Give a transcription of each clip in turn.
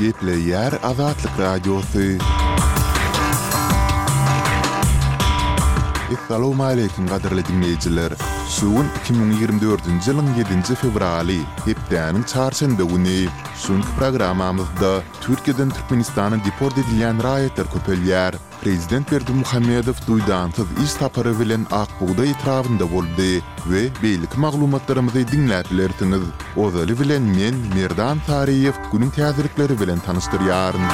Gepleýär Azatlyk Radiosy. Essalowmaleýkim gadyrly diňleýjiler! Şu gün iki müň ýigrimi dördünji ýylyň ýedinji fewraly, hepdäniň çarşenbe güni. Şu günki programmamyzda Türkiýeden Türkmenistana deport edilýän raýatlar köpelýär. Prezident Berdimuhamedow duýdansyz iş sapary bilen Ak bugdaý etrabynda boldy we beýleki maglumatlarymyzy diňläp bilersiňiz. Ozaly bilen men, Merdan Saryýew, günüň täzelikleri bilen tanyşdyrýaryn.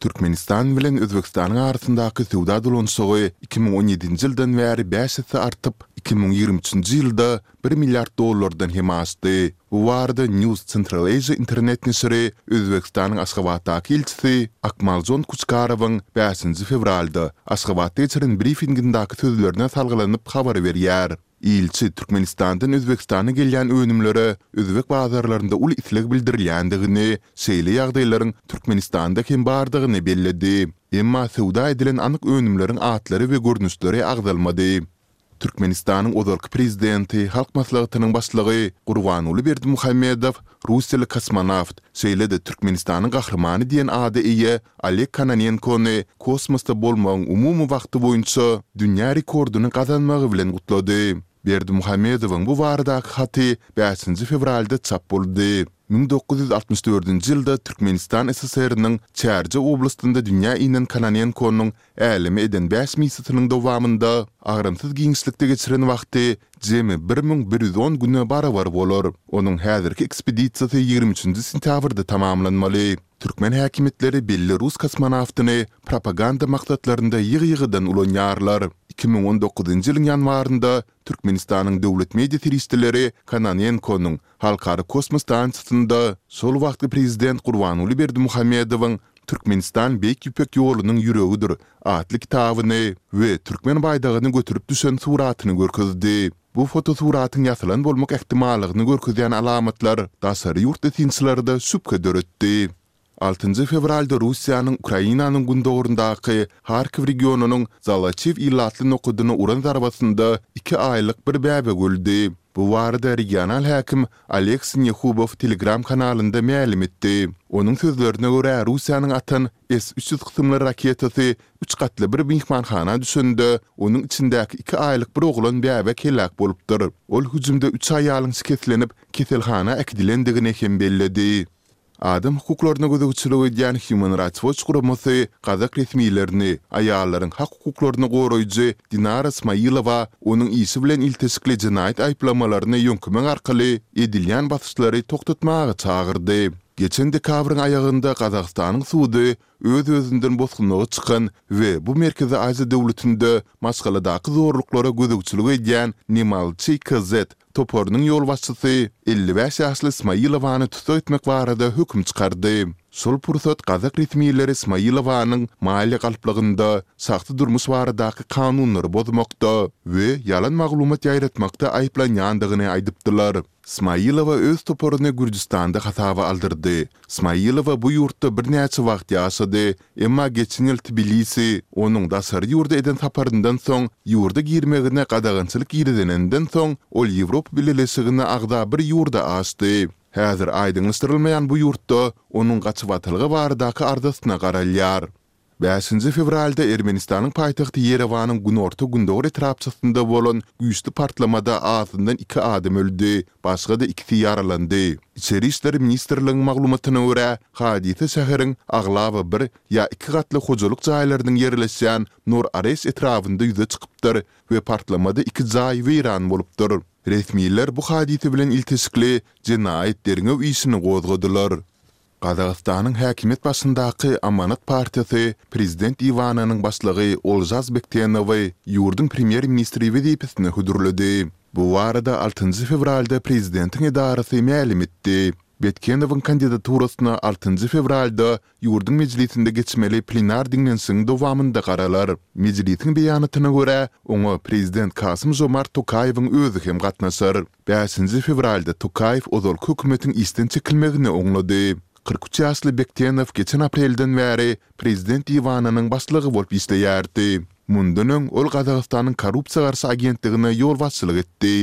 Türkmenistan bilen Özbegistanyň arasyndaky söwda dolanyşygy iki müň on ýedinji ýyldan bäri bäş esse artyp, iki müň ýigrimi üçünji ýylda bir milliard dollardan hem aşdy. Bu barada News Central Asia internet neşiri Özbegistanyň Aşgabatdaky ilçisi Akmaljon Kuçkarowyň bäşinji fewralda Aşgabatda geçiren brifingindäki sözlerine salgylanyp habar berýär. Ilçi Türkmenistandan Özbegistana gelýän önümlere özbek bazarlarynda uly isleg bildirilýändigini, şeýle ýagdaýlaryň Türkmenistanda hem bardygyny belledi. Emma söwda edilen anyk önümleriň atlary we görnüşleri agzalmady. Türkmenistanyň ozalky Prezidenti, Halk Maslahatynyň Başlygy Gurbanguly Berdimuhamedow russiýaly kosmonawt, şeýle-de Türkmenistanyň Gahrymany diýen ada eýe Oleg Kononenkony kosmosda bolmagyň umumy wagty boýunça dünýä rekordyny gazanmagy bilen gutlady. Berdimuhamedowyň bu baradaky haty bäşinji fewralda çap boldy. Müň dokuz ýüz altmyş dördünji ýylda Türkmenistan SSR-niň Çärje oblastynda dünýä inen Kononenkonyň Äleme eden bäş missiýasynyň dowamynda agramsyz giňişlikde geçiren wagty jemi bir müň bir ýüz on güne barabar bolar. Onuň häzirki ekspedisiýasy ýigrimi üçünji sentýabrda tamamlanmaly. Türkmen häkimiýetleri belli rus kosmonawtyny propaganda maksatlarynda ýygy-ýygydan ulanýarlar. Iki müň on dokuzynjy ýylyň ýanwarynda Türkmenistanyň döwlet media serişdeleri Kononenkonyň Halkara kosmos stansiýasynda şol wagtky prezident Gurbanguly Berdimuhamedowyň Türkmenistan Beýik Ýüpek ýolunyň ýüregidir atly kitabyny we türkmen baýdagyny göterip düşen suratyny görkezdi. Bu fotosuratyň ýasalan bolmak ähtimallygyny görkezýän alamatlar daşary ýurtly synçylarda şübhe döretdi. Altynjy fewralda Russiýanyň Ukrainanyň gündogaryndaky Harkiw regionynyň Zalaçiw ilatly nokadyna uran zarbasynda iki aýlyk bir bäbek öldi. Bu barada regional häkim Oleg Sinehubow Telegram kanalynda mälim etdi. Onuň sözlerine görä, Russiýanyň atan S üç ýüz kysymly raketasy üç gatly bir myhmanhana düşende, onuň içindäki iki aýlyk bir oglan bäbek heläk bolupdyr. Ol hüjümde üç aýalyň şikeslenip, keselhana äkidilendigini hem belledi. Adam hukuklaryna gözegçilik edýän Human Rights Watch guramasy gazak resmilerini aýallaryň hak-hukuklaryny goraýjy Dinara Smailowa onuň işi bilen ilteşikli jenaýat aýyplamalaryny ýöňkemek arkaly edilýän basyşlary togtatmaga çagyrdy. Geçen dekabryň aýagynda Gazagystanyň sudy öz-özünden bosgunlyga çykan we bu Merkezi Aziýa döwletinde maşgaladaky zorluklara gözegçilik edýän Nemalçy KZ toparynyň ýolbaşçysy elli bäş ýaşly Smailovany tussag etmek barada höküm çykardy. Şol pursat gazak resmileri Smailovanyň maliýe galplygynda, şahsy durmuş baradaky kanunlary bozmakda we ýalan maglumat ýaýratmakda aýyplanýandygyny aýdypdylar. Smailowa öz toparyny Gürjüstanda hasaba aldyrdy. Smailowa bu ýurtda birnäçe wagt ýaşady Emma geçen ýyl Tbilisi onuň daşary ýurda eden saparyndan soň ýurda girmegine gadagançylyk girizeninden soň, ol Ýewropa Bileleşigine agza bir ýurda aşdy. Häzir aýdyňlaşdyrylmaýan bu ýurtda onuň gaçybatalga baradaky arzasyna garalýar. Bäşinji fewralda Ermenistanyň paýtagty Ýerewanyň günorta-gündogar etrapçasynda bolan güýçli partlamada azyndan iki adam öldi, Başga-da ikisi ýaralandy. Içeri işler ministrligiň maglumatyna görä, hadysa şäheriň aglaba bir ýa iki gatly hojalyk jaýlarynyň ýerleşýän Nur-Areş etrabynda ýüze çykypdyr we partlamada iki jaý weýran bolupdyr. Resmiler bu hadysa bilen ilteşikli jenaýat derňew işini gozgadylar. Gazagystanyň häkimiýet başyndaky Amanat partiýasy prezident Iwanynyň başlygy Olžaz Bektenowy ýurduň premýer-ministri wezipesine hödürledi. Bu barada altynjy fewralda prezidentiň edarasy mälim etdi. Betkenowyň kandidaturasyna altynjy fewralda ýurduň mejlisinde geçmeli plenar diňlenişigiň dowamynda garalar. Mejlisiň beýanatyna görä, oňa prezident Kasym-Žomart Tokaýewiň özi hem gatnaşar. Bäşinji fewralda Tokaýew ozalky hökümetiň işden çekilmegini oňlady. Kyrk üç ýaşly Bektenow geçen aprelden bäri prezident diwanynyň başlygy bolup işleýärdi. Mundan öň, ol Gazagystanyň korrupsiýa garşy agentligine ýolbaşçylyk etdi.